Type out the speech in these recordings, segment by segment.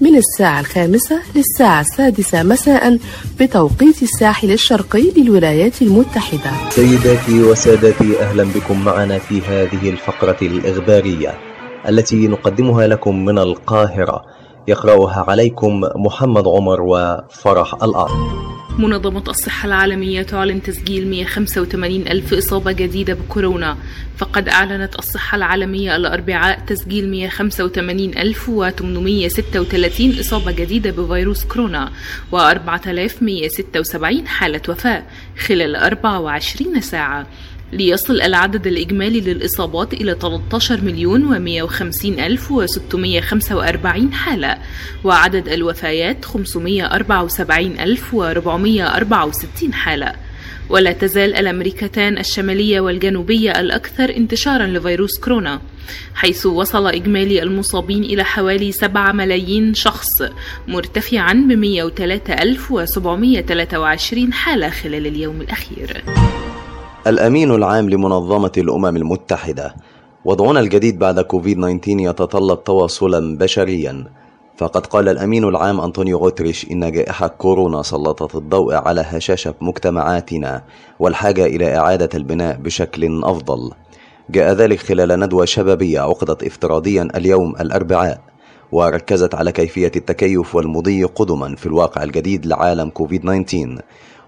من الساعة الخامسة للساعة السادسة مساء بتوقيت الساحل الشرقي للولايات المتحدة. سيداتي وسادتي أهلا بكم معنا في هذه الفقرة الإخبارية التي نقدمها لكم من القاهرة. يقرأها عليكم محمد عمر وفرح الأرض. منظمة الصحة العالمية تعلن تسجيل 185 ألف إصابة جديدة بكورونا. فقد أعلنت الصحة العالمية الأربعاء تسجيل 185,836 إصابة جديدة بفيروس كورونا و4176 حالة وفاة خلال 24 ساعة. ليصل العدد الإجمالي للإصابات إلى 13 مليون و150 ألف و645 حالة وعدد الوفيات 574 ألف و464 حالة. ولا تزال الأمريكتان الشمالية والجنوبية الأكثر انتشارا لفيروس كورونا حيث وصل إجمالي المصابين إلى حوالي 7 ملايين شخص مرتفعا ب 103723 حالة خلال اليوم الأخير. الأمين العام لمنظمة الأمم المتحدة. وضعنا الجديد بعد كوفيد 19 يتطلب تواصلا بشريا. فقد قال الأمين العام أنطونيو غوتريش إن جائحة كورونا سلطت الضوء على هشاشة مجتمعاتنا والحاجة إلى إعادة البناء بشكل أفضل. جاء ذلك خلال ندوة شبابية عقدت افتراضيا اليوم الأربعاء وركزت على كيفية التكيف والمضي قدما في الواقع الجديد لعالم كوفيد 19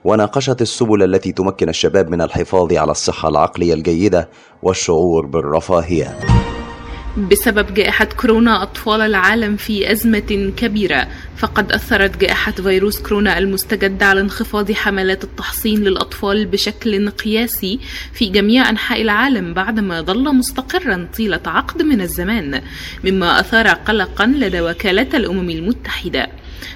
وناقشت السبل التي تمكن الشباب من الحفاظ على الصحة العقلية الجيدة والشعور بالرفاهية. بسبب جائحة كورونا أطفال العالم في أزمة كبيرة. فقد أثرت جائحة فيروس كورونا المستجد على انخفاض حملات التحصين للأطفال بشكل قياسي في جميع أنحاء العالم بعدما ظل مستقرا طيلة عقد من الزمان مما أثار قلقا لدى وكالة الأمم المتحدة.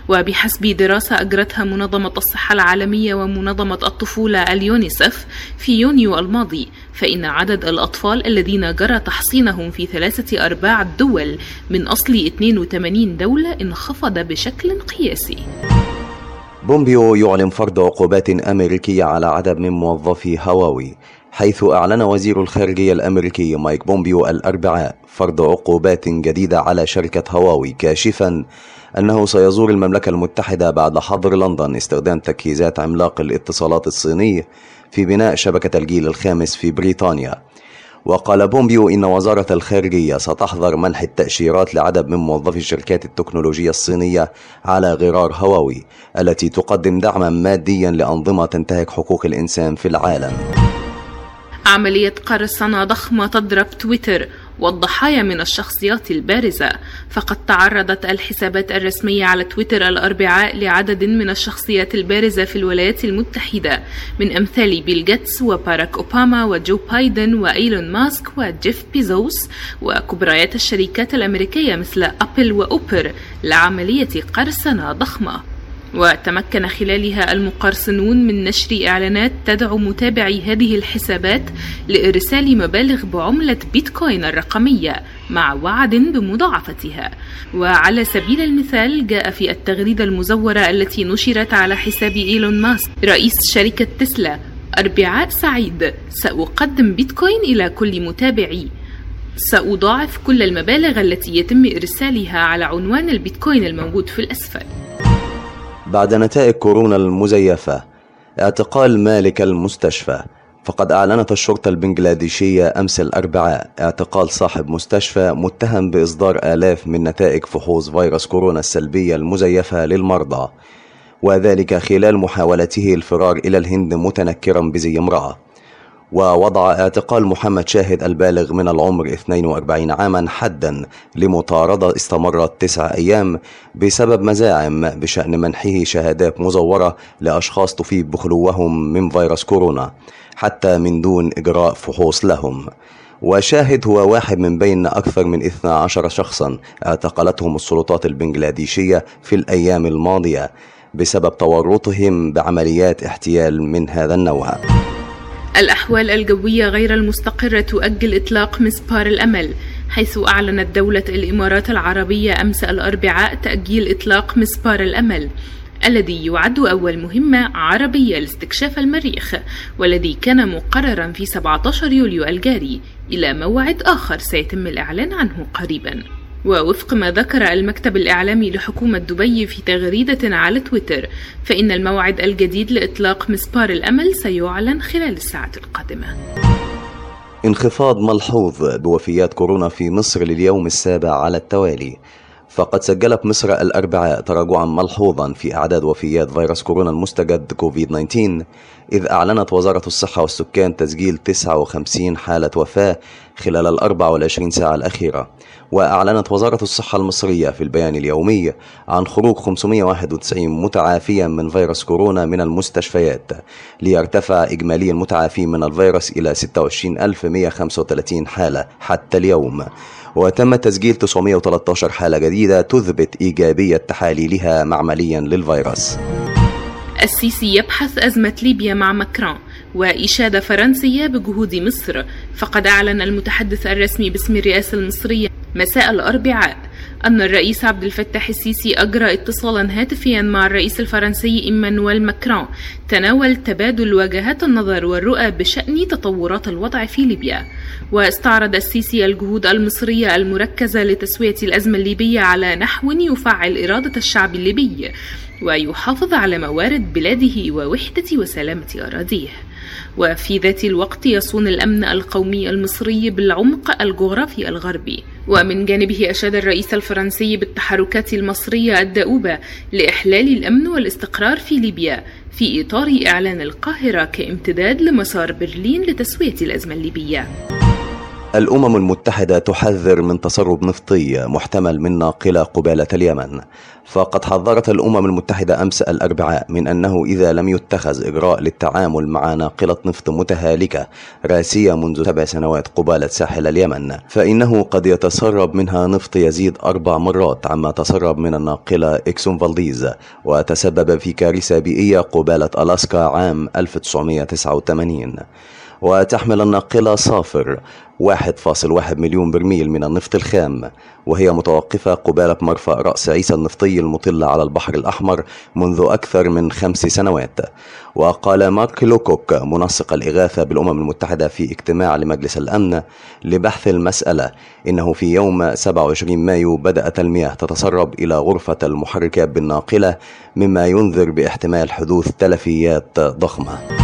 وبحسب دراسة أجرتها منظمة الصحة العالمية ومنظمة الطفولة اليونيسف في يونيو الماضي فإن عدد الأطفال الذين جرى تحصينهم في ثلاثة أرباع الدول من أصل 82 دولة انخفض بشكل قياسي. بومبيو يعلن فرض عقوبات أمريكية على عدد من موظفي هواوي حيث أعلن وزير الخارجية الأمريكي مايك بومبيو الأربعاء فرض عقوبات جديدة على شركة هواوي كاشفا أنه سيزور المملكة المتحدة بعد حظر لندن استخدام تجهيزات عملاق الاتصالات الصيني في بناء شبكة الجيل الخامس في بريطانيا. وقال بومبيو إن وزارة الخارجية ستحظر منح التأشيرات لعدد من موظفي شركات التكنولوجيا الصينية على غرار هواوي التي تقدم دعما ماديا لأنظمة تنتهك حقوق الإنسان في العالم. عملية قرصنة ضخمة تضرب تويتر والضحايا من الشخصيات البارزة. فقد تعرضت الحسابات الرسمية على تويتر الأربعاء لعدد من الشخصيات البارزة في الولايات المتحدة من أمثال بيل جيتس وباراك أوباما وجو بايدن وإيلون ماسك وجيف بيزوس وكبريات الشركات الأمريكية مثل أبل وأوبر لعملية قرصنة ضخمة. وتمكن خلالها المقرصنون من نشر إعلانات تدعو متابعي هذه الحسابات لإرسال مبالغ بعملة بيتكوين الرقمية مع وعد بمضاعفتها. وعلى سبيل المثال جاء في التغريدة المزورة التي نشرت على حساب إيلون ماسك رئيس شركة تسلا أربعاء سعيد سأقدم بيتكوين إلى كل متابعي. سأضاعف كل المبالغ التي يتم إرسالها على عنوان البيتكوين الموجود في الأسفل. بعد نتائج كورونا المزيفة اعتقال مالك المستشفى. فقد أعلنت الشرطة البنجلاديشية أمس الأربعاء اعتقال صاحب مستشفى متهم بإصدار آلاف من نتائج فحوص فيروس كورونا السلبية المزيفة للمرضى. وذلك خلال محاولته الفرار إلى الهند متنكرا بزي امرأة. ووضع اعتقال محمد شاهد البالغ من العمر 42 عاما حدا لمطاردة استمرت تسع أيام بسبب مزاعم بشأن منحه شهادات مزورة لأشخاص تفيد بخلوهم من فيروس كورونا حتى من دون إجراء فحوص لهم. وشاهد هو واحد من بين أكثر من 12 شخصا اعتقلتهم السلطات البنغلاديشية في الأيام الماضية بسبب تورطهم بعمليات احتيال من هذا النوع. الأحوال الجوية غير المستقرة تؤجل إطلاق مسبار الأمل حيث أعلنت دولة الإمارات العربية أمس الأربعاء تأجيل إطلاق مسبار الأمل الذي يعد أول مهمة عربية لاستكشاف المريخ والذي كان مقررا في 17 يوليو الجاري إلى موعد آخر سيتم الإعلان عنه قريبا. ووفق ما ذكر المكتب الإعلامي لحكومة دبي في تغريدة على تويتر فإن الموعد الجديد لإطلاق مسبار الأمل سيعلن خلال الساعة القادمة. انخفاض ملحوظ بوفيات كورونا في مصر لليوم السابع على التوالي. فقد سجلت مصر الأربعاء تراجعا ملحوظا في أعداد وفيات فيروس كورونا المستجد كوفيد 19 إذ أعلنت وزارة الصحة والسكان تسجيل 59 حالة وفاة خلال ال 24 ساعة الأخيرة. وأعلنت وزارة الصحة المصرية في البيان اليومي عن خروج 591 متعافيا من فيروس كورونا من المستشفيات ليرتفع إجمالي المتعافين من الفيروس إلى 26135 حالة حتى اليوم. وتم تسجيل 913 حالة جديدة تثبت إيجابية تحاليلها معمليا للفيروس. السيسي يبحث أزمة ليبيا مع ماكرون وإشادة فرنسية بجهود مصر فقد أعلن المتحدث الرسمي باسم الرئاسة المصرية مساء الأربعاء. أن الرئيس عبد الفتاح السيسي أجرى اتصالا هاتفيا مع الرئيس الفرنسي إيمانويل ماكرون. تناول تبادل وجهات النظر والرؤى بشأن تطورات الوضع في ليبيا. واستعرض السيسي الجهود المصرية المركزة لتسوية الأزمة الليبية على نحو يفعل إرادة الشعب الليبي ويحافظ على موارد بلاده ووحدة وسلامة أراضيه. وفي ذات الوقت يصون الأمن القومي المصري بالعمق الجغرافي الغربي. ومن جانبه أشاد الرئيس الفرنسي بالتحركات المصرية الدؤوبة لإحلال الأمن والاستقرار في ليبيا في إطار إعلان القاهرة كامتداد لمسار برلين لتسوية الأزمة الليبية. الأمم المتحدة تحذر من تسرب نفطي محتمل من ناقلة قبالة اليمن. فقد حذرت الأمم المتحدة أمس الأربعاء من أنه إذا لم يتخذ إجراء للتعامل مع ناقلة نفط متهالكة راسية منذ سبع سنوات قبالة ساحل اليمن فإنه قد يتسرب منها نفط يزيد أربع مرات عما تسرب من الناقلة إكسون فالديز وتسبب في كارثة بيئية قبالة ألاسكا عام 1989 وتحمل الناقلة صافر 1.1 مليون برميل من النفط الخام وهي متوقفة قبالة مرفأ رأس عيسى النفطي المطل على البحر الأحمر منذ أكثر من خمس سنوات. وقال مارك لوكوك منسق الإغاثة بالأمم المتحدة في اجتماع لمجلس الأمن لبحث المسألة إنه في يوم 27 مايو بدأت المياه تتسرب إلى غرفة المحركات بالناقلة مما ينذر باحتمال حدوث تلفيات ضخمة.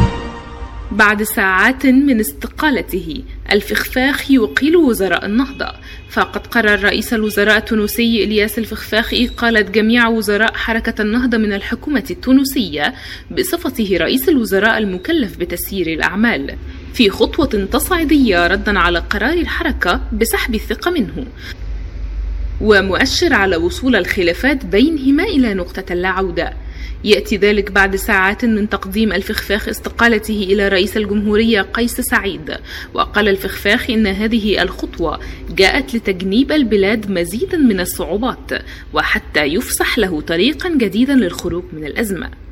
بعد ساعات من استقالته. الفخفاخ يقيل وزراء النهضة. فقد قرر رئيس الوزراء التونسي إلياس الفخفاخ إقالة جميع وزراء حركة النهضة من الحكومة التونسية بصفته رئيس الوزراء المكلف بتسيير الأعمال. في خطوة تصعيدية ردا على قرار الحركة بسحب الثقة منه. ومؤشر على وصول الخلافات بينهما إلى نقطة لا عودة يأتي ذلك بعد ساعات من تقديم الفخفاخ استقالته إلى رئيس الجمهورية قيس سعيد وقال الفخفاخ إن هذه الخطوة جاءت لتجنيب البلاد مزيدا من الصعوبات وحتى يفسح له طريقا جديدا للخروج من الأزمة.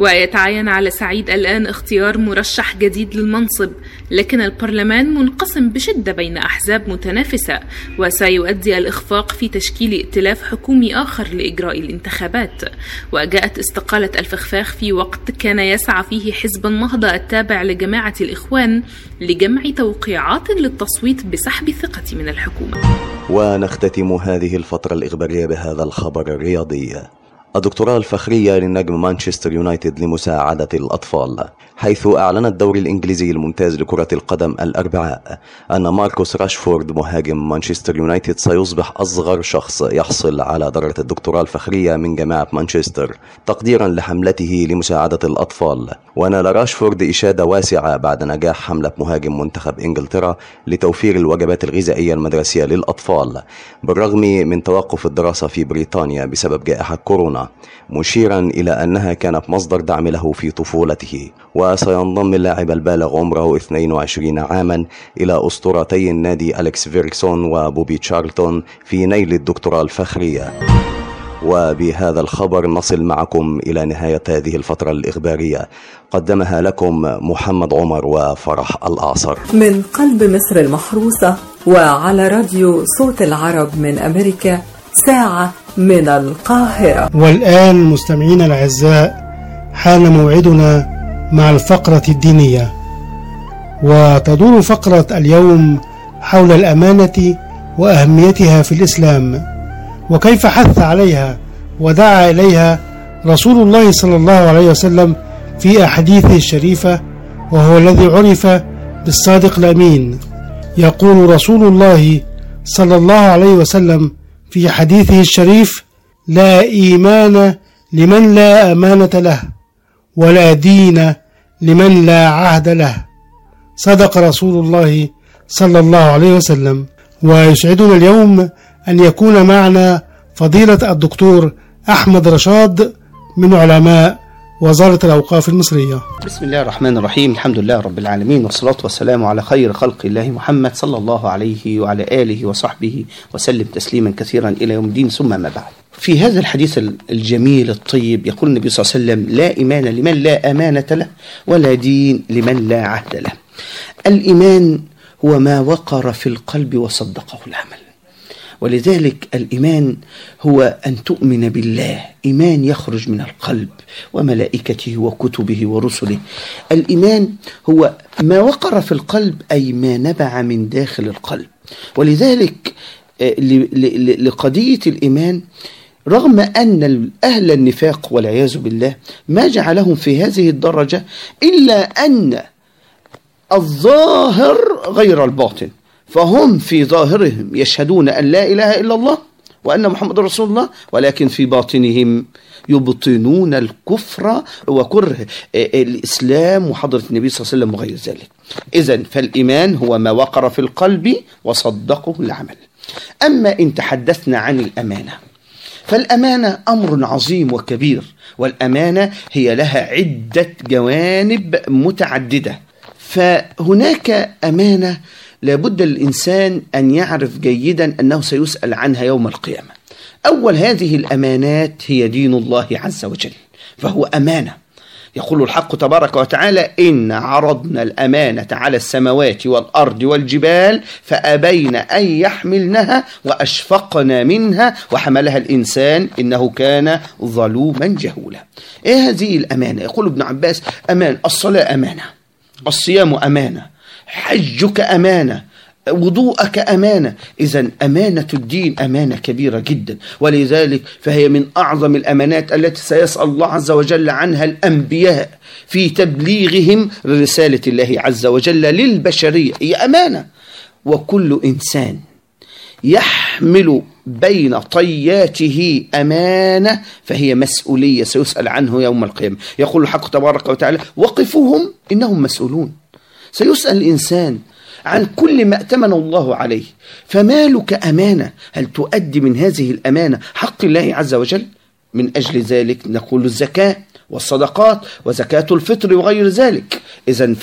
ويتعين على سعيد الآن اختيار مرشح جديد للمنصب لكن البرلمان منقسم بشدة بين أحزاب متنافسة وسيؤدي الإخفاق في تشكيل ائتلاف حكومي آخر لإجراء الانتخابات. وجاءت استقالة الفخفاخ في وقت كان يسعى فيه حزب النهضة التابع لجماعة الإخوان لجمع توقيعات للتصويت بسحب الثقة من الحكومة. ونختتم هذه الفترة الإخبارية بهذا الخبر الرياضي. الدكتوراه الفخرية لنجم مانشستر يونايتد لمساعدة الأطفال حيث أعلن الدوري الإنجليزي الممتاز لكرة القدم الأربعاء أن ماركوس راشفورد مهاجم مانشستر يونايتد سيصبح أصغر شخص يحصل على درجة الدكتوراه الفخرية من جامعة مانشستر تقديرا لحملته لمساعدة الأطفال. ونال راشفورد إشادة واسعة بعد نجاح حملة مهاجم منتخب إنجلترا لتوفير الوجبات الغذائية المدرسية للأطفال بالرغم من توقف الدراسة في بريطانيا بسبب جائحة كورونا. مشيرا إلى أنها كانت مصدر دعم له في طفولته. وسينضم اللاعب البالغ عمره 22 عاما إلى أسطورتي النادي أليكس فيرجسون وبوبي تشارلتون في نيل الدكتوراه الفخرية. وبهذا الخبر نصل معكم إلى نهاية هذه الفترة الإخبارية. قدمها لكم محمد عمر وفرح الأعصر من قلب مصر المحروسة وعلى راديو صوت العرب من أمريكا ساعة من القاهرة. والآن مستمعينا الأعزاء حان موعدنا مع الفقرة الدينية. وتدور فقرة اليوم حول الأمانة وأهميتها في الإسلام وكيف حث عليها ودعا إليها رسول الله صلى الله عليه وسلم في أحاديثه الشريفة وهو الذي عرف بالصادق الأمين. يقول رسول الله صلى الله عليه وسلم في حديثه الشريف لا إيمان لمن لا أمانة له ولا دين لمن لا عهد له. صدق رسول الله صلى الله عليه وسلم. ويسعدنا اليوم أن يكون معنا فضيلة الدكتور أحمد رشاد من علماء وزارة الأوقاف المصرية. بسم الله الرحمن الرحيم. الحمد لله رب العالمين والصلاة والسلام على خير خلق الله محمد صلى الله عليه وعلى آله وصحبه وسلم تسليما كثيرا إلى يوم الدين. ثم ما بعد. في هذا الحديث الجميل الطيب يقول النبي صلى الله عليه وسلم لا إيمان لمن لا أمانة له ولا دين لمن لا عهد له. الإيمان هو ما وقر في القلب وصدقه العمل. ولذلك الإيمان هو أن تؤمن بالله. إيمان يخرج من القلب وملائكته وكتبه ورسله. الإيمان هو ما وقر في القلب أي ما نبع من داخل القلب. ولذلك لقضية الإيمان رغم أن أهل النفاق والعياذ بالله ما جعلهم في هذه الدرجة إلا أن الظاهر غير الباطن. فهم في ظاهرهم يشهدون أن لا إله إلا الله وأن محمد رسول الله ولكن في باطنهم يبطنون الكفر وكره. الإسلام وحضرة النبي صلى الله عليه وسلم وغير ذلك. إذا فالإيمان هو ما وقر في القلب وصدقه العمل. أما إن تحدثنا عن الأمانة فالأمانة أمر عظيم وكبير والأمانة هي لها عدة جوانب متعددة. فهناك أمانة لابد للإنسان أن يعرف جيدا أنه سيسأل عنها يوم القيامة. أول هذه الأمانات هي دين الله عز وجل فهو أمانة. يقول الحق تبارك وتعالى إن عرضنا الأمانة على السماوات والأرض والجبال فأبين أن يحملنها وأشفقنا منها وحملها الإنسان إنه كان ظلوما جهولا. إيه هذه الأمانة؟ يقول ابن عباس أمان الصلاة أمانة الصيام أمانة حجك أمانة وضوءك أمانة. إذا أمانة الدين أمانة كبيرة جدا. ولذلك فهي من أعظم الأمانات التي سيسأل الله عز وجل عنها الأنبياء في تبليغهم رسالة الله عز وجل للبشرية. هي أمانة. وكل إنسان يحمل بين طياته أمانة فهي مسؤولية سيسأل عنه يوم القيامة. يقول الحق تبارك وتعالى وقفوهم إنهم مسؤولون. سيسأل الإنسان عن كل ما أتمن الله عليه فمالك أمانة؟ هل تؤدي من هذه الأمانة حق الله عز وجل؟ من أجل ذلك نقول الزكاة والصدقات وزكاة الفطر وغير ذلك. إذا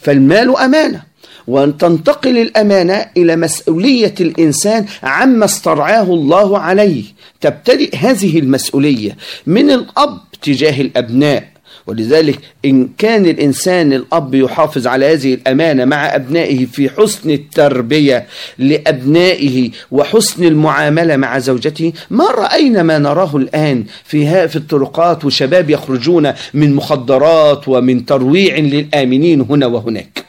فالمال أمانة. وأن تنتقل الأمانة إلى مسؤولية الإنسان عما استرعاه الله عليه. تبتدئ هذه المسؤولية من الأب تجاه الأبناء. ولذلك إن كان الإنسان الأب يحافظ على هذه الأمانة مع أبنائه في حسن التربية لأبنائه وحسن المعاملة مع زوجته ما رأينا ما نراه الآن في في الطرقات وشباب يخرجون من مخدرات ومن ترويع للآمنين هنا وهناك.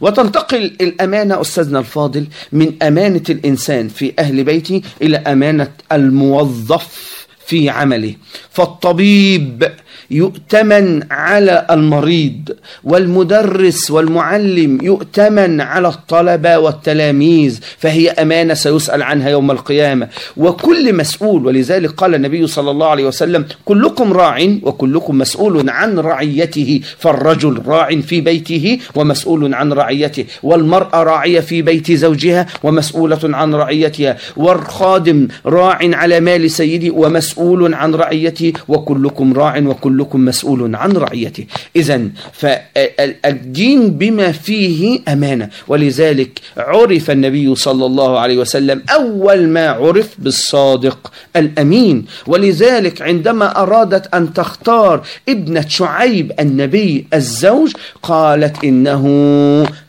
وتنتقل الأمانة أستاذنا الفاضل من أمانة الإنسان في أهل بيته إلى أمانة الموظف في عمله. فالطبيب يؤتمن على المريض والمدرس والمعلم يؤتمن على الطلبة والتلاميذ فهي أمانة سيسأل عنها يوم القيامة. وكل مسؤول ولذلك قال النبي صلى الله عليه وسلم كلكم راع وكلكم مسؤول عن رعيته فالرجل راع في بيته ومسؤول عن رعيته والمرأة راعية في بيت زوجها ومسؤولة عن رعيتها والخادم راع على مال سيده ومسؤول عن رعيته وكلكم راع وكلكم مسؤول عن رعيته. إذا فالدين بما فيه أمانة. ولذلك عرف النبي صلى الله عليه وسلم أول ما عرف بالصادق الأمين. ولذلك عندما أرادت أن تختار ابنة شعيب النبي الزوج قالت إنه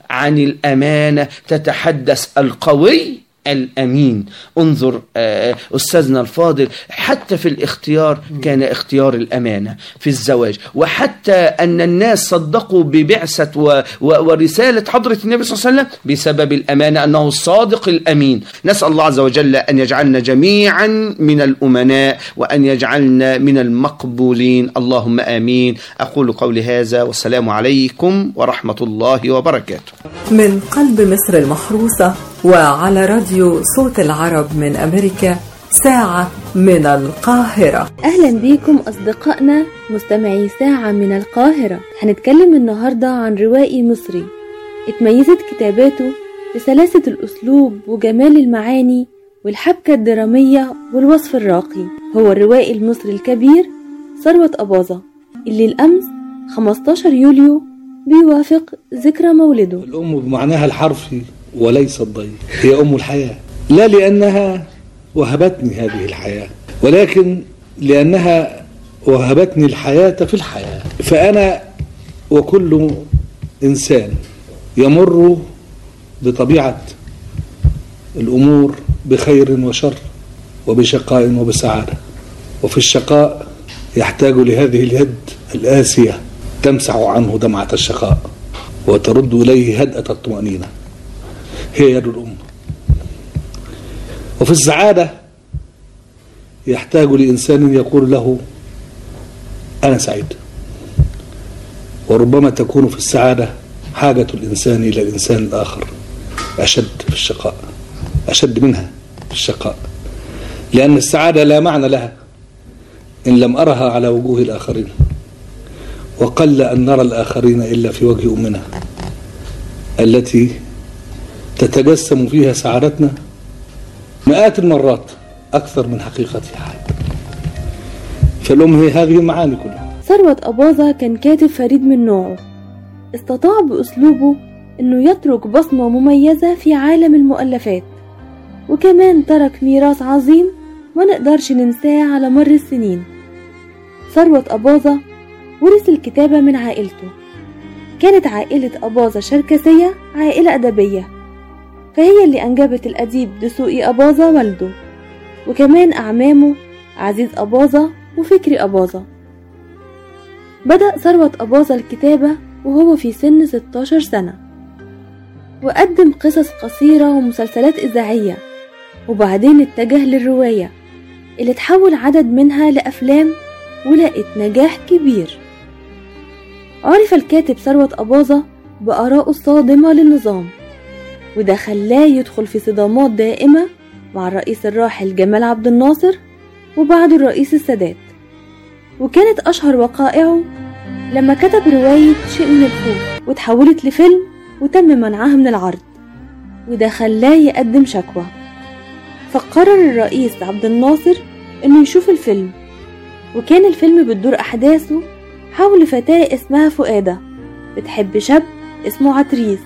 عن الأمانة تتحدث القوي الأمين. انظر آه، أستاذنا الفاضل حتى في الاختيار كان اختيار الأمانة في الزواج. وحتى أن الناس صدقوا ببعثة و- و- ورسالة حضرة النبي صلى الله عليه وسلم بسبب الأمانة أنه الصادق الأمين. نسأل الله عز وجل أن يجعلنا جميعا من الأمناء وأن يجعلنا من المقبولين. اللهم آمين. أقول قولي هذا والسلام عليكم ورحمة الله وبركاته. من قلب مصر المحروسة وعلى راديو صوت العرب من أمريكا ساعة من القاهرة. أهلا بيكم أصدقائنا مستمعي ساعة من القاهرة. هنتكلم النهاردة عن روائي مصري. اتميزت كتاباته بسلاسة الأسلوب وجمال المعاني والحبكة الدرامية والوصف الراقي. هو الروائي المصري الكبير ثروت أباظة. اللي الأمس 15 يوليو بيوافق ذكرى مولده. الأم بمعناها الحرفي. وليس الضيق هي أم الحياة. لا لأنها وهبتني هذه الحياة ولكن لأنها وهبتني الحياة في الحياة. فأنا وكل إنسان يمر بطبيعة الأمور بخير وشر وبشقاء وبسعادة. وفي الشقاء يحتاج لهذه اليد الآسية تمسح عنه دمعة الشقاء وترد إليه هدأة الطمأنينة. هي يد الأم وفي السعادة يحتاج لإنسان يقول له أنا سعيد. وربما تكون في السعادة حاجة الإنسان إلى الإنسان الآخر أشد في الشقاء أشد منها في الشقاء. لأن السعادة لا معنى لها إن لم أرها على وجوه الآخرين. وقل أن نرى الآخرين إلا في وجه أمنا التي تتجسم فيها سعادتنا مئات المرات أكثر من حقيقتها حتى فالأم هي هذه المعاني كلها. ثروت أباظة كان كاتب فريد من نوعه. استطاع بأسلوبه إنه يترك بصمة مميزة في عالم المؤلفات. وكمان ترك ميراث عظيم ما نقدرش ننساه على مر السنين. ثروت أباظة ورث الكتابة من عائلته. كانت عائلة أباظة شركسية عائلة أدبية. فهي اللي أنجبت الأديب دسوقي أباظة والده وكمان أعمامه عزيز أباظة وفكري أباظة. بدأ ثروت أباظة الكتابة وهو في سن 16 سنة وقدم قصص قصيرة ومسلسلات إذاعية وبعدين اتجه للرواية اللي تحول عدد منها لأفلام ولقت نجاح كبير. عرف الكاتب ثروت أباظة بآرائه الصادمة للنظام وده خلاه يدخل في صدامات دائمة مع الرئيس الراحل جمال عبد الناصر وبعده الرئيس السادات. وكانت أشهر وقائعه لما كتب رواية شيء من الخوف وتحولت لفيلم وتم منعها من العرض. وده خلاه يقدم شكوى. فقرر الرئيس عبد الناصر إنه يشوف الفيلم. وكان الفيلم بتدور أحداثه حول فتاة اسمها فؤادة بتحب شاب اسمه عتريس.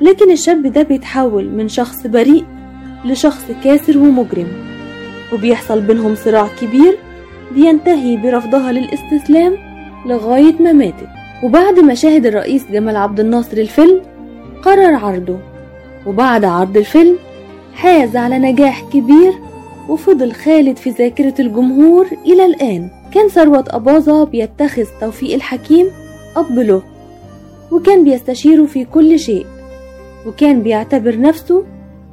لكن الشاب ده بيتحول من شخص بريء لشخص كاسر ومجرم وبيحصل بينهم صراع كبير بينتهي برفضها للاستسلام لغاية ما ماتت. وبعد ما شاهد الرئيس جمال عبد الناصر الفيلم قرر عرضه. وبعد عرض الفيلم حاز على نجاح كبير وفضل خالد في ذاكرة الجمهور إلى الآن. كان ثروت أباظة بيتخذ توفيق الحكيم أب له وكان بيستشيره في كل شيء. وكان بيعتبر نفسه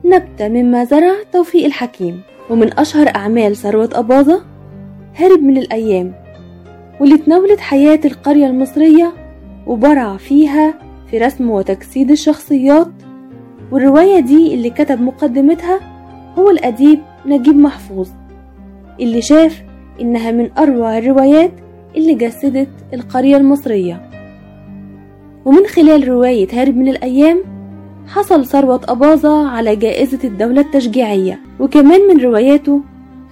نبتة مما زرع توفيق الحكيم. ومن أشهر أعمال ثروت أباظة هرب من الأيام واللي تناولت حياة القرية المصرية وبرع فيها في رسم وتجسيد الشخصيات. والرواية دي اللي كتب مقدمتها هو الأديب نجيب محفوظ اللي شاف إنها من أروع الروايات اللي جسدت القرية المصرية. ومن خلال رواية هارب من الأيام حصل ثروة أباظة على جائزة الدولة التشجيعية. وكمان من رواياته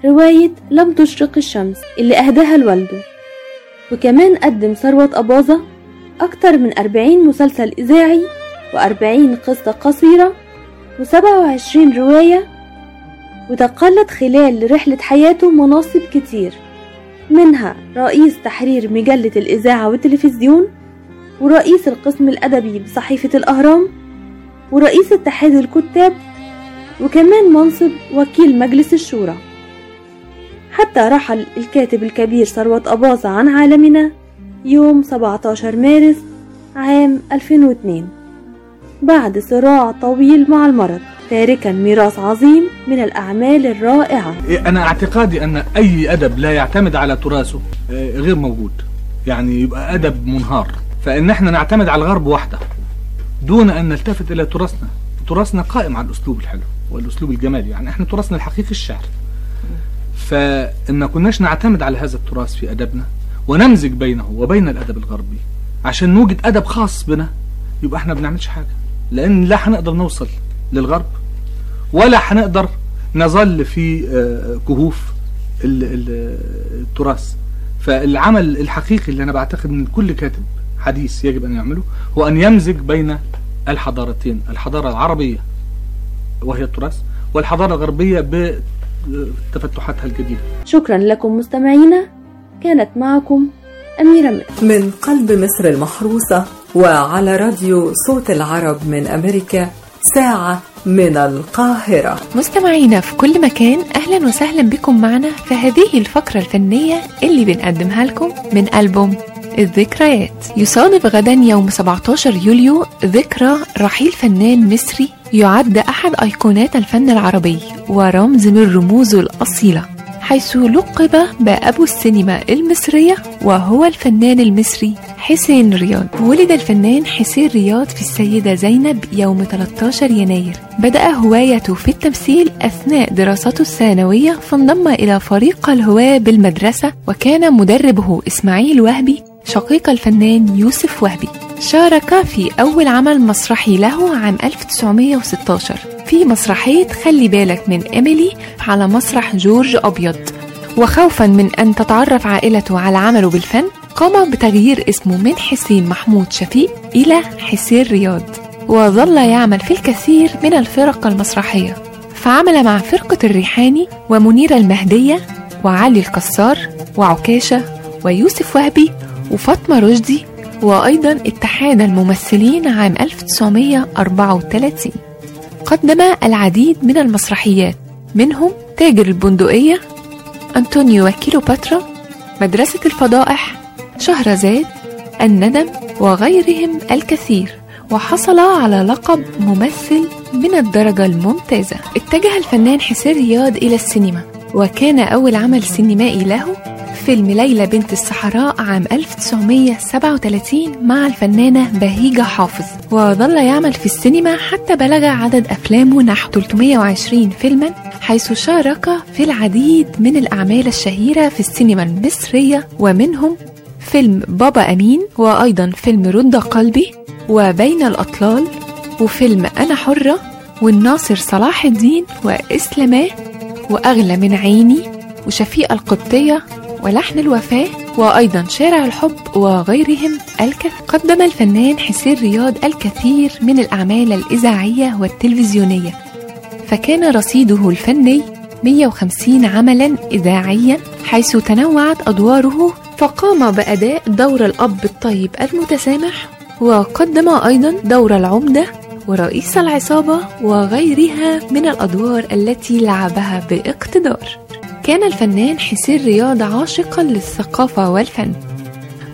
رواية لم تشرق الشمس اللي أهداها لوالده وكمان قدم ثروة أباظة أكتر من أربعين مسلسل إذاعي وأربعين قصة قصيرة وسبعة وعشرين رواية وتقلد خلال رحلة حياته مناصب كتير. منها رئيس تحرير مجلة الإذاعة والتلفزيون ورئيس القسم الأدبي بصحيفة الأهرام ورئيس اتحاد الكتاب وكمان منصب وكيل مجلس الشورى. حتى رحل الكاتب الكبير ثروة أباظة عن عالمنا يوم 17 مارس عام 2002 بعد صراع طويل مع المرض تاركا ميراث عظيم من الأعمال الرائعة. أنا اعتقادي أن أي أدب لا يعتمد على تراثه آه، غير موجود. يعني يبقى أدب منهار. فإن إحنا نعتمد على الغرب وحده. دون أن نلتفت إلى تراثنا. تراثنا قائم على الأسلوب الحلو والأسلوب الجمالي. يعني إحنا تراثنا الحقيقي الشعر. فإن ما كناش نعتمد على هذا التراث في أدبنا ونمزج بينه وبين الأدب الغربي عشان نوجد أدب خاص بنا يبقى إحنا بنعملش حاجة. لأن لا هنقدر نوصل للغرب ولا هنقدر نظل في آه، كهوف ال- ال- التراث. فالعمل الحقيقي اللي أنا بعتقد أن كل كاتب حديث يجب أن يعمله هو أن يمزج بين الحضارتين الحضارة العربية وهي التراث والحضارة الغربية بتفتحاتها الجديدة. شكرا لكم مستمعينا كانت معكم أميرة مير من قلب مصر المحروسة وعلى راديو صوت العرب من أمريكا ساعة من القاهرة. مستمعينا في كل مكان أهلا وسهلا بكم معنا في هذه الفقرة الفنية اللي بنقدمها لكم من ألبوم. الذكريات. يصادف غدا يوم 17 يوليو ذكرى رحيل فنان مصري يعد أحد أيقونات الفن العربي ورمز من رموزه الأصيلة حيث لقب بأبو السينما المصرية وهو الفنان المصري حسين رياض. ولد الفنان حسين رياض في السيدة زينب يوم 13 يناير. بدأ هوايته في التمثيل أثناء دراسته الثانوية فانضم إلى فريق الهواة بالمدرسة وكان مدربه إسماعيل وهبي شقيق الفنان يوسف وهبي. شارك في أول عمل مسرحي له عام 1916 في مسرحية خلي بالك من إيميلي على مسرح جورج أبيض. وخوفا من أن تتعرف عائلته على عمله بالفن قام بتغيير اسمه من حسين محمود شفيق إلى حسين رياض. وظل يعمل في الكثير من الفرق المسرحية. فعمل مع فرقة الريحاني ومنيرة المهدية وعلي الكسار وعكاشة ويوسف وهبي وفاطمة رشدي وأيضا اتحاد الممثلين عام 1934 قدم العديد من المسرحيات منهم تاجر البندقية أنطونيو وكيلوباترا مدرسة الفضائح شهرزاد الندم وغيرهم الكثير. وحصل على لقب ممثل من الدرجة الممتازة. اتجه الفنان حسين رياض إلى السينما وكان أول عمل سينمائي له فيلم ليلى بنت الصحراء عام 1937 مع الفنانة بهيجة حافظ. وظل يعمل في السينما حتى بلغ عدد أفلامه نحو 320 فيلما حيث شارك في العديد من الأعمال الشهيرة في السينما المصرية ومنهم فيلم بابا أمين وأيضا فيلم رد قلبي وبين الأطلال وفيلم أنا حرة والناصر صلاح الدين وإسلاماه وأغلى من عيني وشفيقة القبطية ولحن الوفاة وأيضا شارع الحب وغيرهم الكثير قدم الفنان حسين رياض الكثير من الأعمال الإذاعية والتلفزيونية. فكان رصيده الفني 150 عملا إذاعيا حيث تنوعت أدواره فقام بأداء دور الأب الطيب المتسامح وقدم أيضا دور العمدة ورئيس العصابة وغيرها من الأدوار التي لعبها باقتدار. كان الفنان حسين رياض عاشقا للثقافة والفن.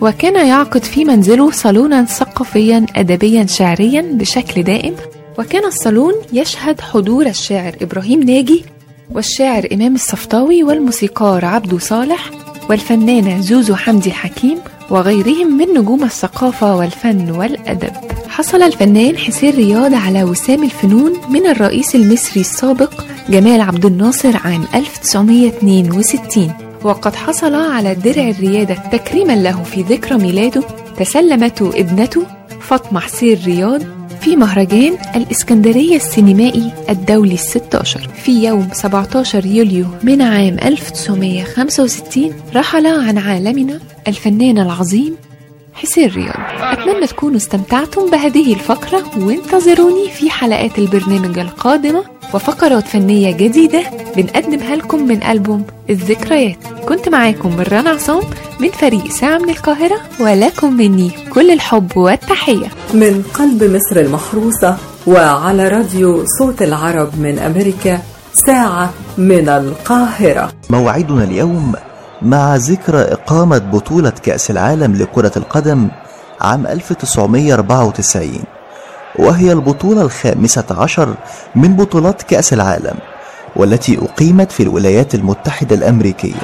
وكان يعقد في منزله صالونا ثقافيا أدبيا شعريا بشكل دائم. وكان الصالون يشهد حضور الشاعر إبراهيم ناجي والشاعر إمام الصفطاوي والموسيقار عبدو صالح والفنانة زوزو حمدي حكيم وغيرهم من نجوم الثقافة والفن والأدب. حصل الفنان حسين رياض على وسام الفنون من الرئيس المصري السابق جمال عبد الناصر عام 1962 وقد حصل على درع الريادة تكريما له في ذكرى ميلاده تسلمته ابنته فاطمة حسين رياض في مهرجان الإسكندرية السينمائي الدولي الستاشر. في يوم 17 يوليو من عام 1965 رحل عن عالمنا الفنان العظيم حسين رياض. أتمنى تكونوا استمتعتم بهذه الفقرة وانتظروني في حلقات البرنامج القادمة. وفقرات فنية جديدة بنقدمها لكم من ألبوم الذكريات. كنت معاكم مران عصام من فريق ساعة من القاهرة ولكم مني كل الحب والتحية. من قلب مصر المحروسة وعلى راديو صوت العرب من أمريكا ساعة من القاهرة. موعدنا اليوم مع ذكرى إقامة بطولة كأس العالم لكرة القدم عام 1994 وهي البطولة الخامسة عشر من بطولات كأس العالم والتي أقيمت في الولايات المتحدة الأمريكية.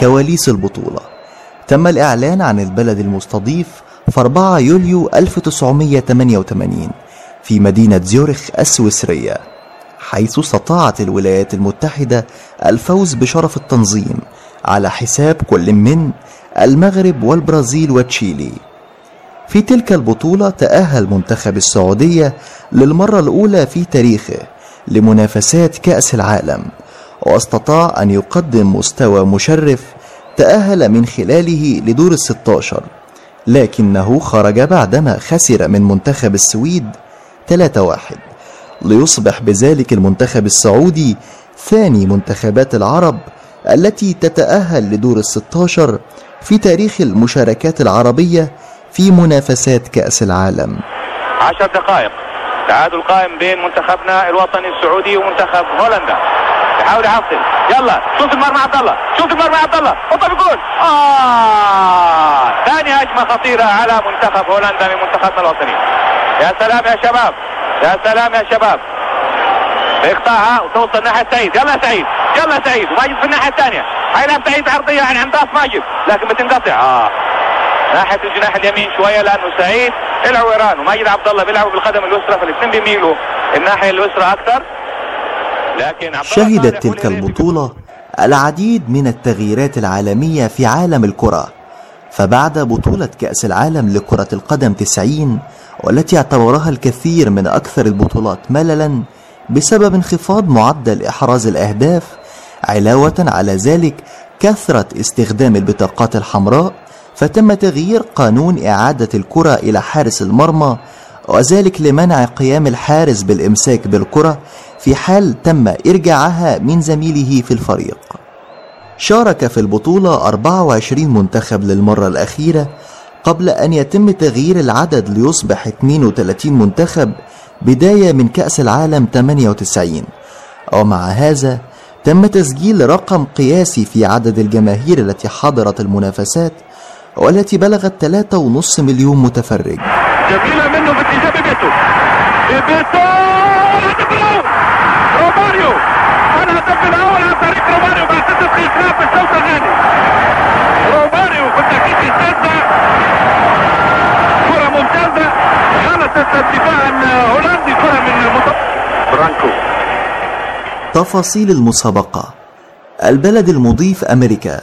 كواليس البطولة تم الإعلان عن البلد المستضيف في 4 يوليو 1988 في مدينة زيورخ السويسرية حيث استطاعت الولايات المتحدة الفوز بشرف التنظيم على حساب كل من المغرب والبرازيل وتشيلي. في تلك البطولة تأهل منتخب السعودية للمرة الأولى في تاريخه لمنافسات كأس العالم واستطاع أن يقدم مستوى مشرف تأهل من خلاله لدور الستاشر لكنه خرج بعدما خسر من منتخب السويد 3-1 ليصبح بذلك المنتخب السعودي ثاني منتخبات العرب التي تتأهل لدور الستاشر في تاريخ المشاركات العربية في منافسات كأس العالم. عشر دقائق. تعادل قائم بين منتخبنا الوطني السعودي ومنتخب هولندا. يحاول يحصل يلا شوف المرمى عبد الله. شوف المرمى عبد الله. حطها بجول آه ثاني هجمة خطيرة على منتخب هولندا من منتخبنا الوطني. يا سلام يا شباب. يا سلام يا شباب. يقطعها وتوصل ناحية سعيد. يلا سعيد. يلا سعيد. وماجد في الناحية الثانية. حيلعب سعيد عرضية عن عند ماجد. لكن بتنقطع. آه. ناحية الجناح اليمين شوية لأنه سعيد العويران وماجد عبد الله بيلعبوا بالقدم اليسرى فالاثنين بيميلوا الناحية اليسرى أكثر. لكن شهدت تلك البطولة العديد من التغييرات العالمية في عالم الكرة. فبعد بطولة كأس العالم لكرة القدم 90 والتي اعتبرها الكثير من أكثر البطولات مللا بسبب انخفاض معدل إحراز الأهداف علاوة على ذلك كثرة استخدام البطاقات الحمراء فتم تغيير قانون إعادة الكرة إلى حارس المرمى وذلك لمنع قيام الحارس بالإمساك بالكرة في حال تم إرجاعها من زميله في الفريق. شارك في البطولة 24 منتخب للمرة الأخيرة قبل أن يتم تغيير العدد ليصبح 32 منتخب بداية من كأس العالم 98 ومع هذا تم تسجيل رقم قياسي في عدد الجماهير التي حضرت المنافسات والتي بلغت 3.5 مليون متفرج. جميلة منه باتجاه بيبيتو بيبيتو روماريو الهدف الأول عن طريق روماريو بعد ست دقائق في الشوط الثاني روماريو بالتأكيد يستنى كرة ممتازة خلصت الدفاع الهولندي كرة من برانكو تفاصيل المسابقة. البلد المضيف أمريكا.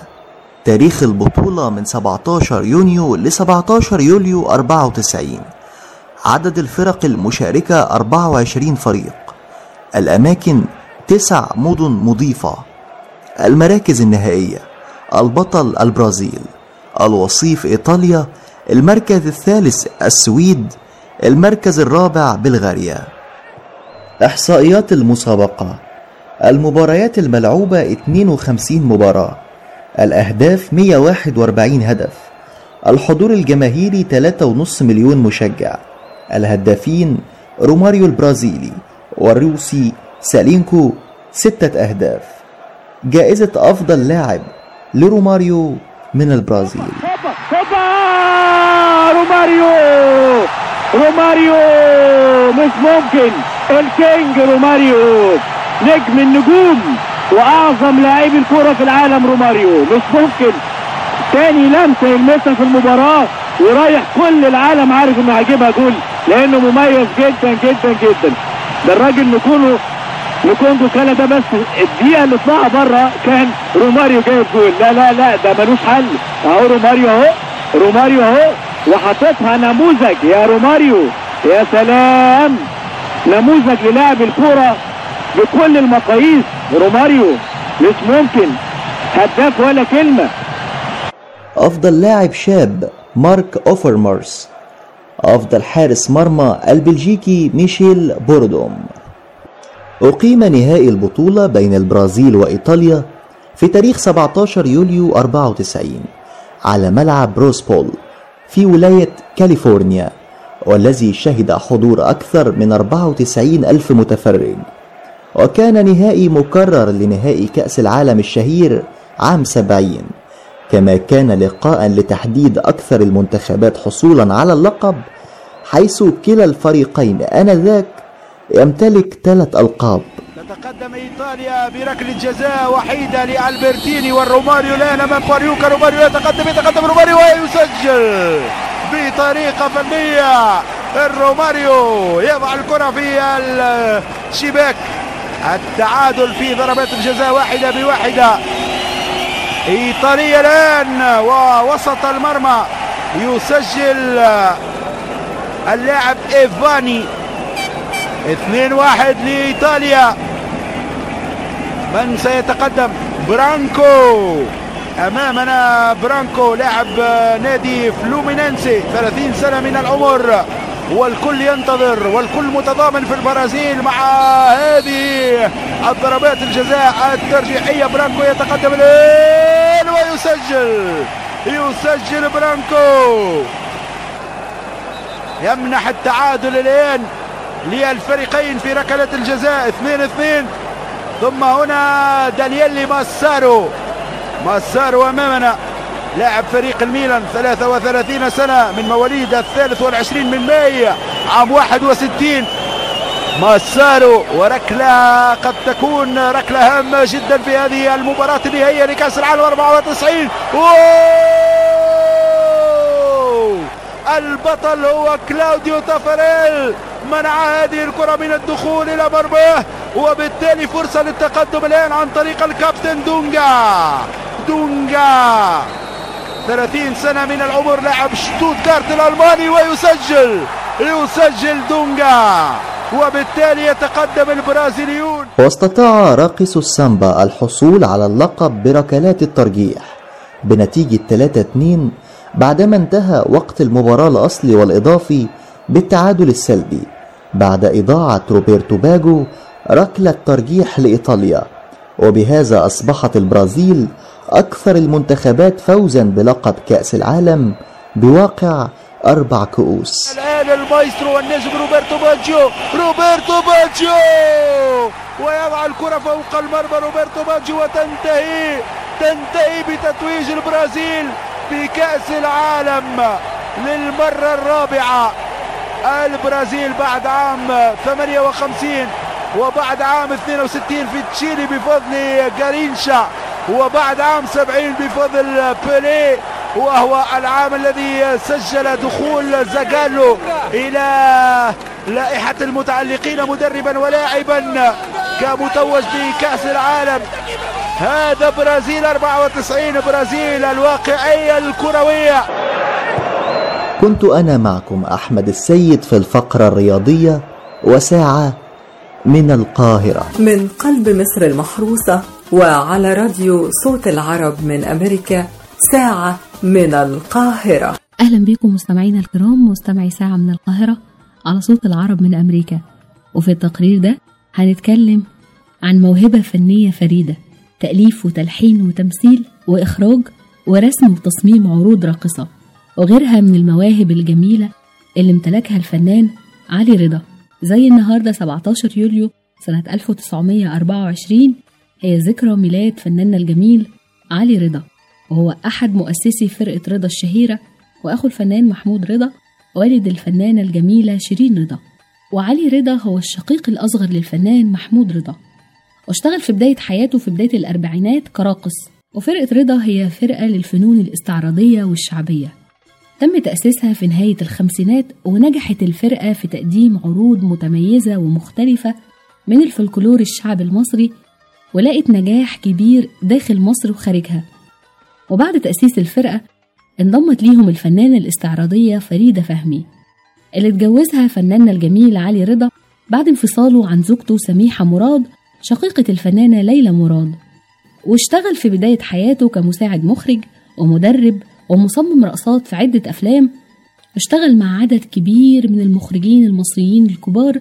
تاريخ البطولة من 17 يونيو ل 17 يوليو 94 عدد الفرق المشاركة 24 فريق. الأماكن تسع مدن مضيفة. المراكز النهائية. البطل البرازيل. الوصيف إيطاليا. المركز الثالث السويد. المركز الرابع بلغاريا. إحصائيات المسابقة. المباريات الملعوبة 52 مباراة. الأهداف 141 هدف. الحضور الجماهيري 3.5 مليون مشجع. الهدافين روماريو البرازيلي والروسي سالينكو ستة أهداف. جائزة أفضل لاعب لروماريو من البرازيل. روماريو! روماريو! مش ممكن ال king روماريو! نجم النجوم وأعظم لاعبي الكرة في العالم روماريو. مش ممكن. تاني لمسة يلمسها في المباراة ورايح كل العالم عارف إنه هيجيبها جول لأنه مميز جدا جدا جدا. ده الراجل نكونه نكونجو كان ده بس الدقيقة اللي طلعها بره كان روماريو جايب جول. لا لا لا ده ملوش حل. أهو روماريو أهو روماريو أهو وحاططها نموذج. يا روماريو يا سلام. نموذج للاعب الكرة بكل المقاييس روماريو مش ممكن. هداف ولا كلمة. أفضل لاعب شاب مارك أوفرمارس. أفضل حارس مرمى البلجيكي ميشيل برودوم. أقيم نهائي البطولة بين البرازيل وإيطاليا في تاريخ 17 يوليو 94 على ملعب بروسبول في ولاية كاليفورنيا والذي شهد حضور أكثر من 94 ألف متفرج. وكان نهائي مكرر لنهائي كأس العالم الشهير عام 70 كما كان لقاء لتحديد أكثر المنتخبات حصولا على اللقب حيث كلا الفريقين آنذاك يمتلك ثلاث ألقاب. تتقدم إيطاليا بركلة جزاء وحيدة لألبرتيني والروماريو الآن أمام باليوكا. روماريو يتقدم يتقدم روماريو ويسجل بطريقة فنية. الروماريو يضع الكرة في الشباك. التعادل في ضربات الجزاء واحدة بواحدة. ايطاليا الآن ووسط المرمى يسجل اللاعب إيفاني. 2 1 لإيطاليا. من سيتقدم؟ برانكو. أمامنا برانكو لاعب نادي فلومينينسي 30 سنة من العمر. والكل ينتظر والكل متضامن في البرازيل مع هذه الضربات الجزاء الترجيحية. برانكو يتقدم الان ويسجل. يسجل برانكو. يمنح التعادل الآن للفريقين في ركلة الجزاء. 2 2 ثم هنا دانييلي ماسارو. ماسارو أمامنا. لاعب فريق الميلان 33 سنة من مواليد الثالث والعشرين من ماي عام 61 ماسارو وركلة قد تكون ركلة هامة جدا في هذه المباراة النهائية لكأس العالم 94 أوه! البطل هو كلاوديو تافاريل منع هذه الكرة من الدخول إلى مرماه وبالتالي فرصة للتقدم الآن عن طريق الكابتن دونجا. دونجا! 30 سنة من العمر لاعب شتوتغارت الألماني ويسجل يسجل دونجا وبالتالي يتقدم البرازيليون. واستطاع راقصو السامبا الحصول على اللقب بركلات الترجيح. بنتيجة 3-2 بعدما انتهى وقت المباراة الأصلي والإضافي بالتعادل السلبي. بعد إضاعة روبرتو باجو ركلة ترجيح لإيطاليا. وبهذا أصبحت البرازيل أكثر المنتخبات فوزا بلقب كأس العالم بواقع أربع كؤوس. الآن المايسترو والنجم روبرتو باجيو. روبرتو باجيو! ويضع الكرة فوق المرمى روبرتو باجيو وتنتهي. تنتهي بتتويج البرازيل بكأس العالم للمرة الرابعة. البرازيل بعد عام 58 وبعد عام 62 في تشيلي بفضل جارينشا. وبعد عام 70 بفضل بيلي وهو العام الذي سجل دخول زاغالو إلى لائحة المتعلقين مدربا ولاعبا كمتوج بكأس العالم. هذا برازيل 94 برازيل الواقعية الكروية كنت أنا معكم أحمد السيد في الفقرة الرياضية وساعة من القاهرة. من قلب مصر المحروسة وعلى راديو صوت العرب من أمريكا ساعة من القاهرة. أهلا بكم مستمعينا الكرام مستمعي ساعة من القاهرة على صوت العرب من أمريكا. وفي التقرير ده هنتكلم عن موهبة فنية فريدة تأليف وتلحين وتمثيل وإخراج ورسم وتصميم عروض راقصة وغيرها من المواهب الجميلة اللي امتلكها الفنان علي رضا. زي النهاردة 17 يوليو سنة 1924 هي ذكرى ميلاد فناننا الجميل علي رضا. وهو أحد مؤسسي فرقة رضا الشهيرة وأخو الفنان محمود رضا والد الفنانة الجميلة شيرين رضا. وعلي رضا هو الشقيق الأصغر للفنان محمود رضا. واشتغل في بداية حياته في بداية الأربعينات كراقص. وفرقة رضا هي فرقة للفنون الاستعراضية والشعبية. تم تأسيسها في نهاية الخمسينات ونجحت الفرقة في تقديم عروض متميزة ومختلفة من الفلكلور الشعبي المصري ولقت نجاح كبير داخل مصر وخارجها. وبعد تأسيس الفرقة انضمت ليهم الفنانة الاستعراضية فريدة فهمي اللي اتجوزها فناننا الجميل علي رضا بعد انفصاله عن زوجته سميحة مراد شقيقة الفنانة ليلى مراد. واشتغل في بداية حياته كمساعد مخرج ومدرب ومصمم رقصات في عدة أفلام اشتغل مع عدد كبير من المخرجين المصريين الكبار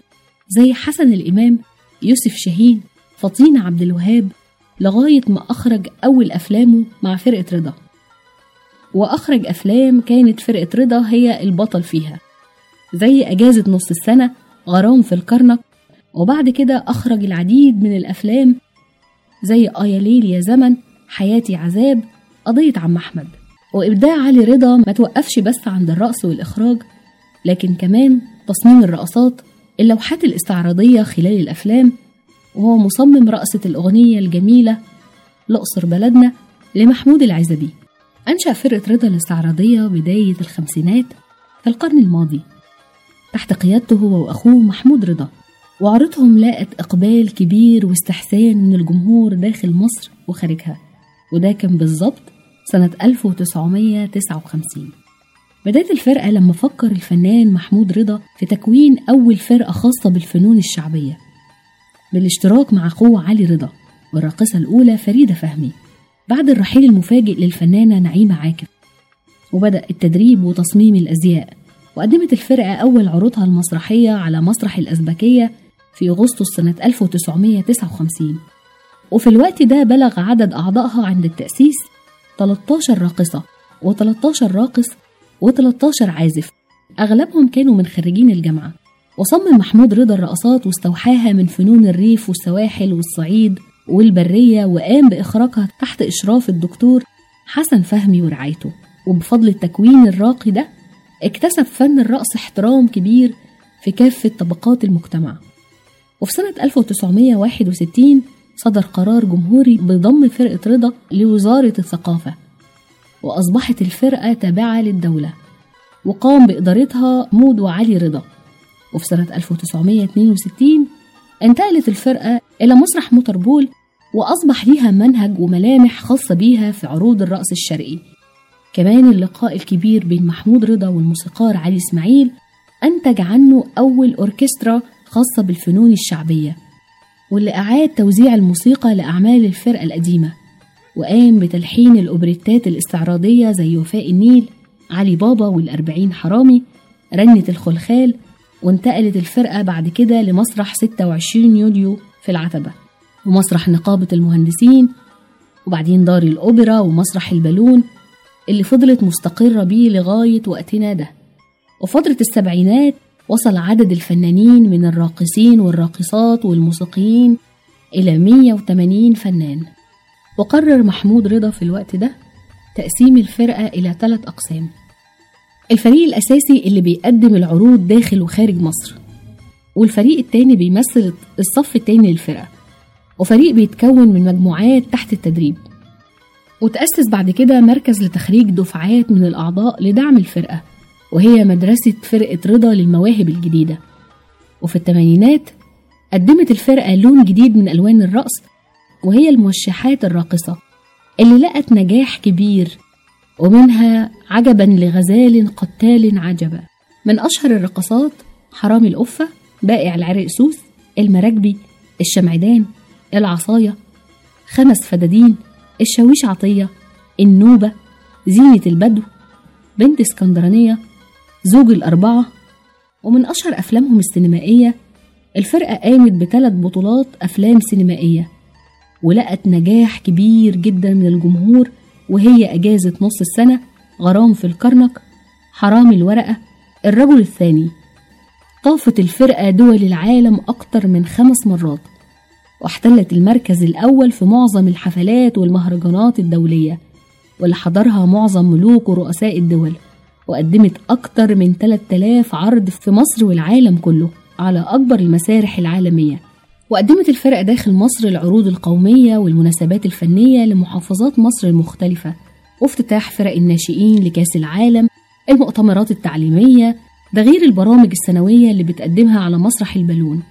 زي حسن الإمام يوسف شاهين فطين عبد الوهاب لغاية ما أخرج أول أفلامه مع فرقة رضا. وأخرج أفلام كانت فرقة رضا هي البطل فيها زي أجازة نص السنة غرام في الكرنك. وبعد كده أخرج العديد من الأفلام زي آيا ليل يا زمن حياتي عذاب قضية عم أحمد. وإبداع علي رضا ما توقفش بس عند الرقص والإخراج لكن كمان تصميم الرقصات اللوحات الاستعراضية خلال الأفلام وهو مصمم رقصة الأغنية الجميلة الأقصر بلدنا لمحمود العزبي. أنشأ فرقة رضا الاستعراضية بداية الخمسينات في القرن الماضي تحت قيادته هو وأخوه محمود رضا وعرضهم لاقت إقبال كبير واستحسان من الجمهور داخل مصر وخارجها وده كان بالظبط سنة 1959 بداية الفرقة لما فكر الفنان محمود رضا في تكوين أول فرقة خاصة بالفنون الشعبية بالاشتراك مع أخوه علي رضا والراقصة الأولى فريدة فهمي بعد الرحيل المفاجئ للفنانة نعيمة عاكف. وبدأ التدريب وتصميم الأزياء وقدمت الفرقة أول عروضها المسرحية على مسرح الأزبكية في أغسطس سنة 1959 وفي الوقت ده بلغ عدد أعضائها عند التأسيس 13 راقصة و13 راقص و13 عازف. أغلبهم كانوا من خريجين الجامعة. وصمم محمود رضا الرقصات واستوحاها من فنون الريف والسواحل والصعيد والبرية وقام بإخراجها تحت إشراف الدكتور حسن فهمي ورعايته. وبفضل التكوين الراقي ده اكتسب فن الرقص احترام كبير في كافة طبقات المجتمع. وفي سنة 1961 صدر قرار جمهوري بضم فرقة رضا لوزارة الثقافة وأصبحت الفرقة تابعة للدولة وقام بإدارتها مود وعلي رضا. وفي سنة 1962 انتقلت الفرقة إلى مسرح موتربول وأصبح ليها منهج وملامح خاصة بيها في عروض الرقص الشرقي. كمان اللقاء الكبير بين محمود رضا والموسيقار علي إسماعيل أنتج عنه أول أوركسترا خاصة بالفنون الشعبية. واللي أعاد توزيع الموسيقى لأعمال الفرقة القديمة وقام بتلحين الأوبريتات الاستعراضية زي وفاء النيل علي بابا والأربعين حرامي رنة الخلخال وانتقلت الفرقة بعد كده لمسرح 26 يوليو في العتبة ومسرح نقابة المهندسين وبعدين دار الأوبرا ومسرح البالون اللي فضلت مستقرة بيه لغاية وقتنا ده. وفترة السبعينات وصل عدد الفنانين من الراقصين والراقصات والموسيقيين إلى 180 فنان. وقرر محمود رضا في الوقت ده تقسيم الفرقة إلى ثلاث أقسام. الفريق الأساسي اللي بيقدم العروض داخل وخارج مصر والفريق التاني بيمثل الصف التاني للفرقة وفريق بيتكون من مجموعات تحت التدريب. وتأسس بعد كده مركز لتخريج دفعات من الأعضاء لدعم الفرقة. وهي مدرسة فرقة رضا للمواهب الجديدة. وفي الثمانينات قدمت الفرقة لون جديد من ألوان الرقص وهي الموشحات الراقصة اللي لقت نجاح كبير ومنها عجبا لغزال قتال عجبا. من أشهر الرقصات حرامي القفة بائع العرق سوس المراكبي الشمعدان العصاية خمس فدادين الشاويش عطية النوبة زينة البدو بنت اسكندرانية زوج الأربعة ومن أشهر أفلامهم السينمائية الفرقة قامت بثلاث بطولات أفلام سينمائية ولقت نجاح كبير جدا من الجمهور وهي أجازة نص السنة غرام في الكرنك حرام الورقة الرجل الثاني. طافت الفرقة دول العالم أكتر من خمس مرات واحتلت المركز الأول في معظم الحفلات والمهرجانات الدولية واللي حضرها معظم ملوك ورؤساء الدول. وقدمت أكتر من 3000 عرض في مصر والعالم كله على أكبر المسارح العالمية. وقدمت الفرقة داخل مصر العروض القومية والمناسبات الفنية لمحافظات مصر المختلفة وافتتاح فرق الناشئين لكأس العالم المؤتمرات التعليمية ده غير البرامج السنوية اللي بتقدمها على مسرح البالون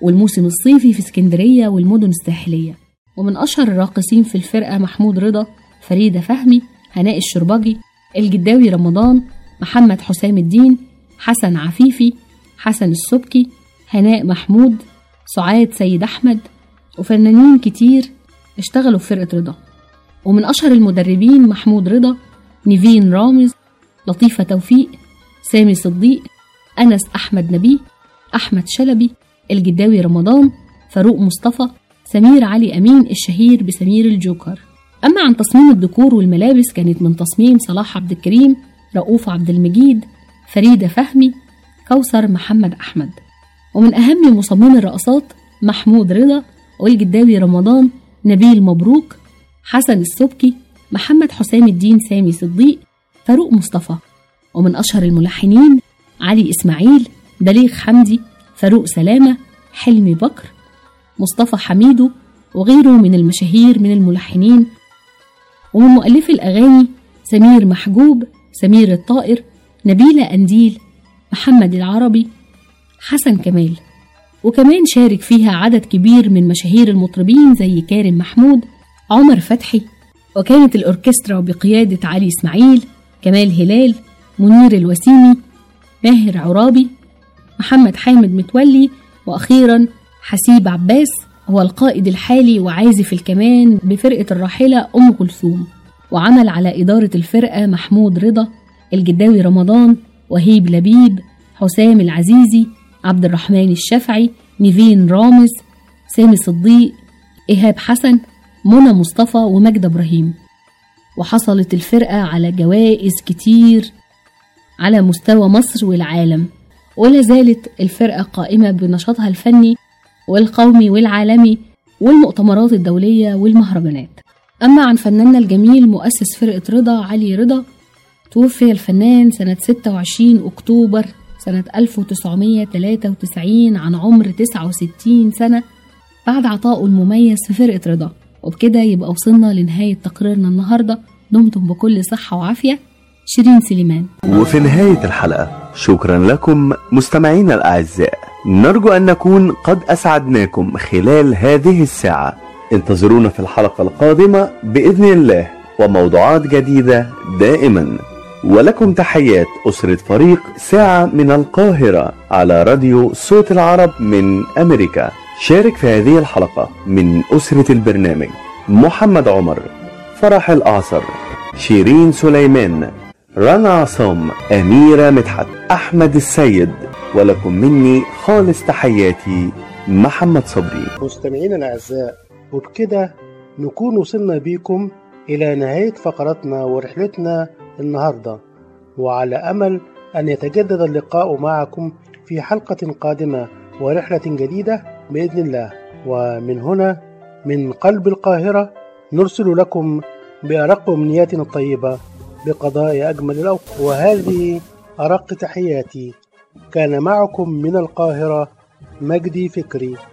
والموسم الصيفي في اسكندرية والمدن الساحلية. ومن أشهر الراقصين في الفرقة محمود رضا فريدة فهمي هناء الشربجي الجداوي رمضان محمد حسام الدين حسن عفيفي حسن السبكي هناء محمود سعاد سيد أحمد وفنانين كتير اشتغلوا في فرقة رضا. ومن أشهر المدربين محمود رضا نيفين رامز لطيفة توفيق سامي صديق أنس أحمد نبيه أحمد شلبي الجداوي رمضان فاروق مصطفى سمير علي أمين الشهير بسمير الجوكر. أما عن تصميم الديكور والملابس كانت من تصميم صلاح عبد الكريم رؤوف عبد المجيد فريدة فهمي كوثر محمد أحمد. ومن أهم مصممي الرقصات محمود رضا والجداوي رمضان نبيل مبروك حسن السبكي محمد حسام الدين سامي صديق فاروق مصطفى. ومن أشهر الملحنين علي إسماعيل بليغ حمدي فاروق سلامة حلمي بكر مصطفى حميدو وغيره من المشاهير من الملحنين ومن مؤلفي الأغاني سمير محجوب سمير الطائر نبيلة أنديل محمد العربي حسن كمال. وكمان شارك فيها عدد كبير من مشاهير المطربين زي كارم محمود عمر فتحي وكانت الأوركسترا بقيادة علي إسماعيل كمال هلال منير الوسيمي ماهر عرابي محمد حامد متولي وأخيرا حسيب عباس هو القائد الحالي وعازف الكمان بفرقة الراحلة أم كلثوم وعمل على إدارة الفرقة محمود رضا الجداوي رمضان وهيب لبيب حسام العزيزي عبد الرحمن الشافعي نيفين رامز سامي صديق إيهاب حسن منى مصطفى ومجد إبراهيم. وحصلت الفرقة على جوائز كتير على مستوى مصر والعالم. ولا زالت الفرقة قائمة بنشاطها الفني والقومي والعالمي والمؤتمرات الدولية والمهرجانات. أما عن فناننا الجميل مؤسس فرقة رضا علي رضا توفي الفنان سنة 26 أكتوبر سنة 1993 عن عمر 69 سنة بعد عطائه المميز في فرقة رضا. وبكده يبقى وصلنا لنهاية تقريرنا النهاردة. دمتم بكل صحة وعافية. شيرين سليمان. وفي نهاية الحلقة شكرا لكم مستمعينا الأعزاء. نرجو أن نكون قد أسعدناكم خلال هذه الساعة. انتظرونا في الحلقة القادمة بإذن الله وموضوعات جديدة دائما. ولكم تحيات أسرة فريق ساعة من القاهرة على راديو صوت العرب من أمريكا. شارك في هذه الحلقة من أسرة البرنامج محمد عمر فرح الأعصر شيرين سليمان رنا عصام أميرة مدحت أحمد السيد ولكم مني خالص تحياتي محمد صبري. مستمعينا الأعزاء وبكده نكون وصلنا بيكم إلى نهاية فقرتنا ورحلتنا النهاردة. وعلى أمل أن يتجدد اللقاء معكم في حلقة قادمة ورحلة جديدة بإذن الله. ومن هنا من قلب القاهرة نرسل لكم بأرق أمنياتنا الطيبة بقضاء أجمل الأوقات. وهذه أرق تحياتي. كان معكم من القاهرة مجدي فكري.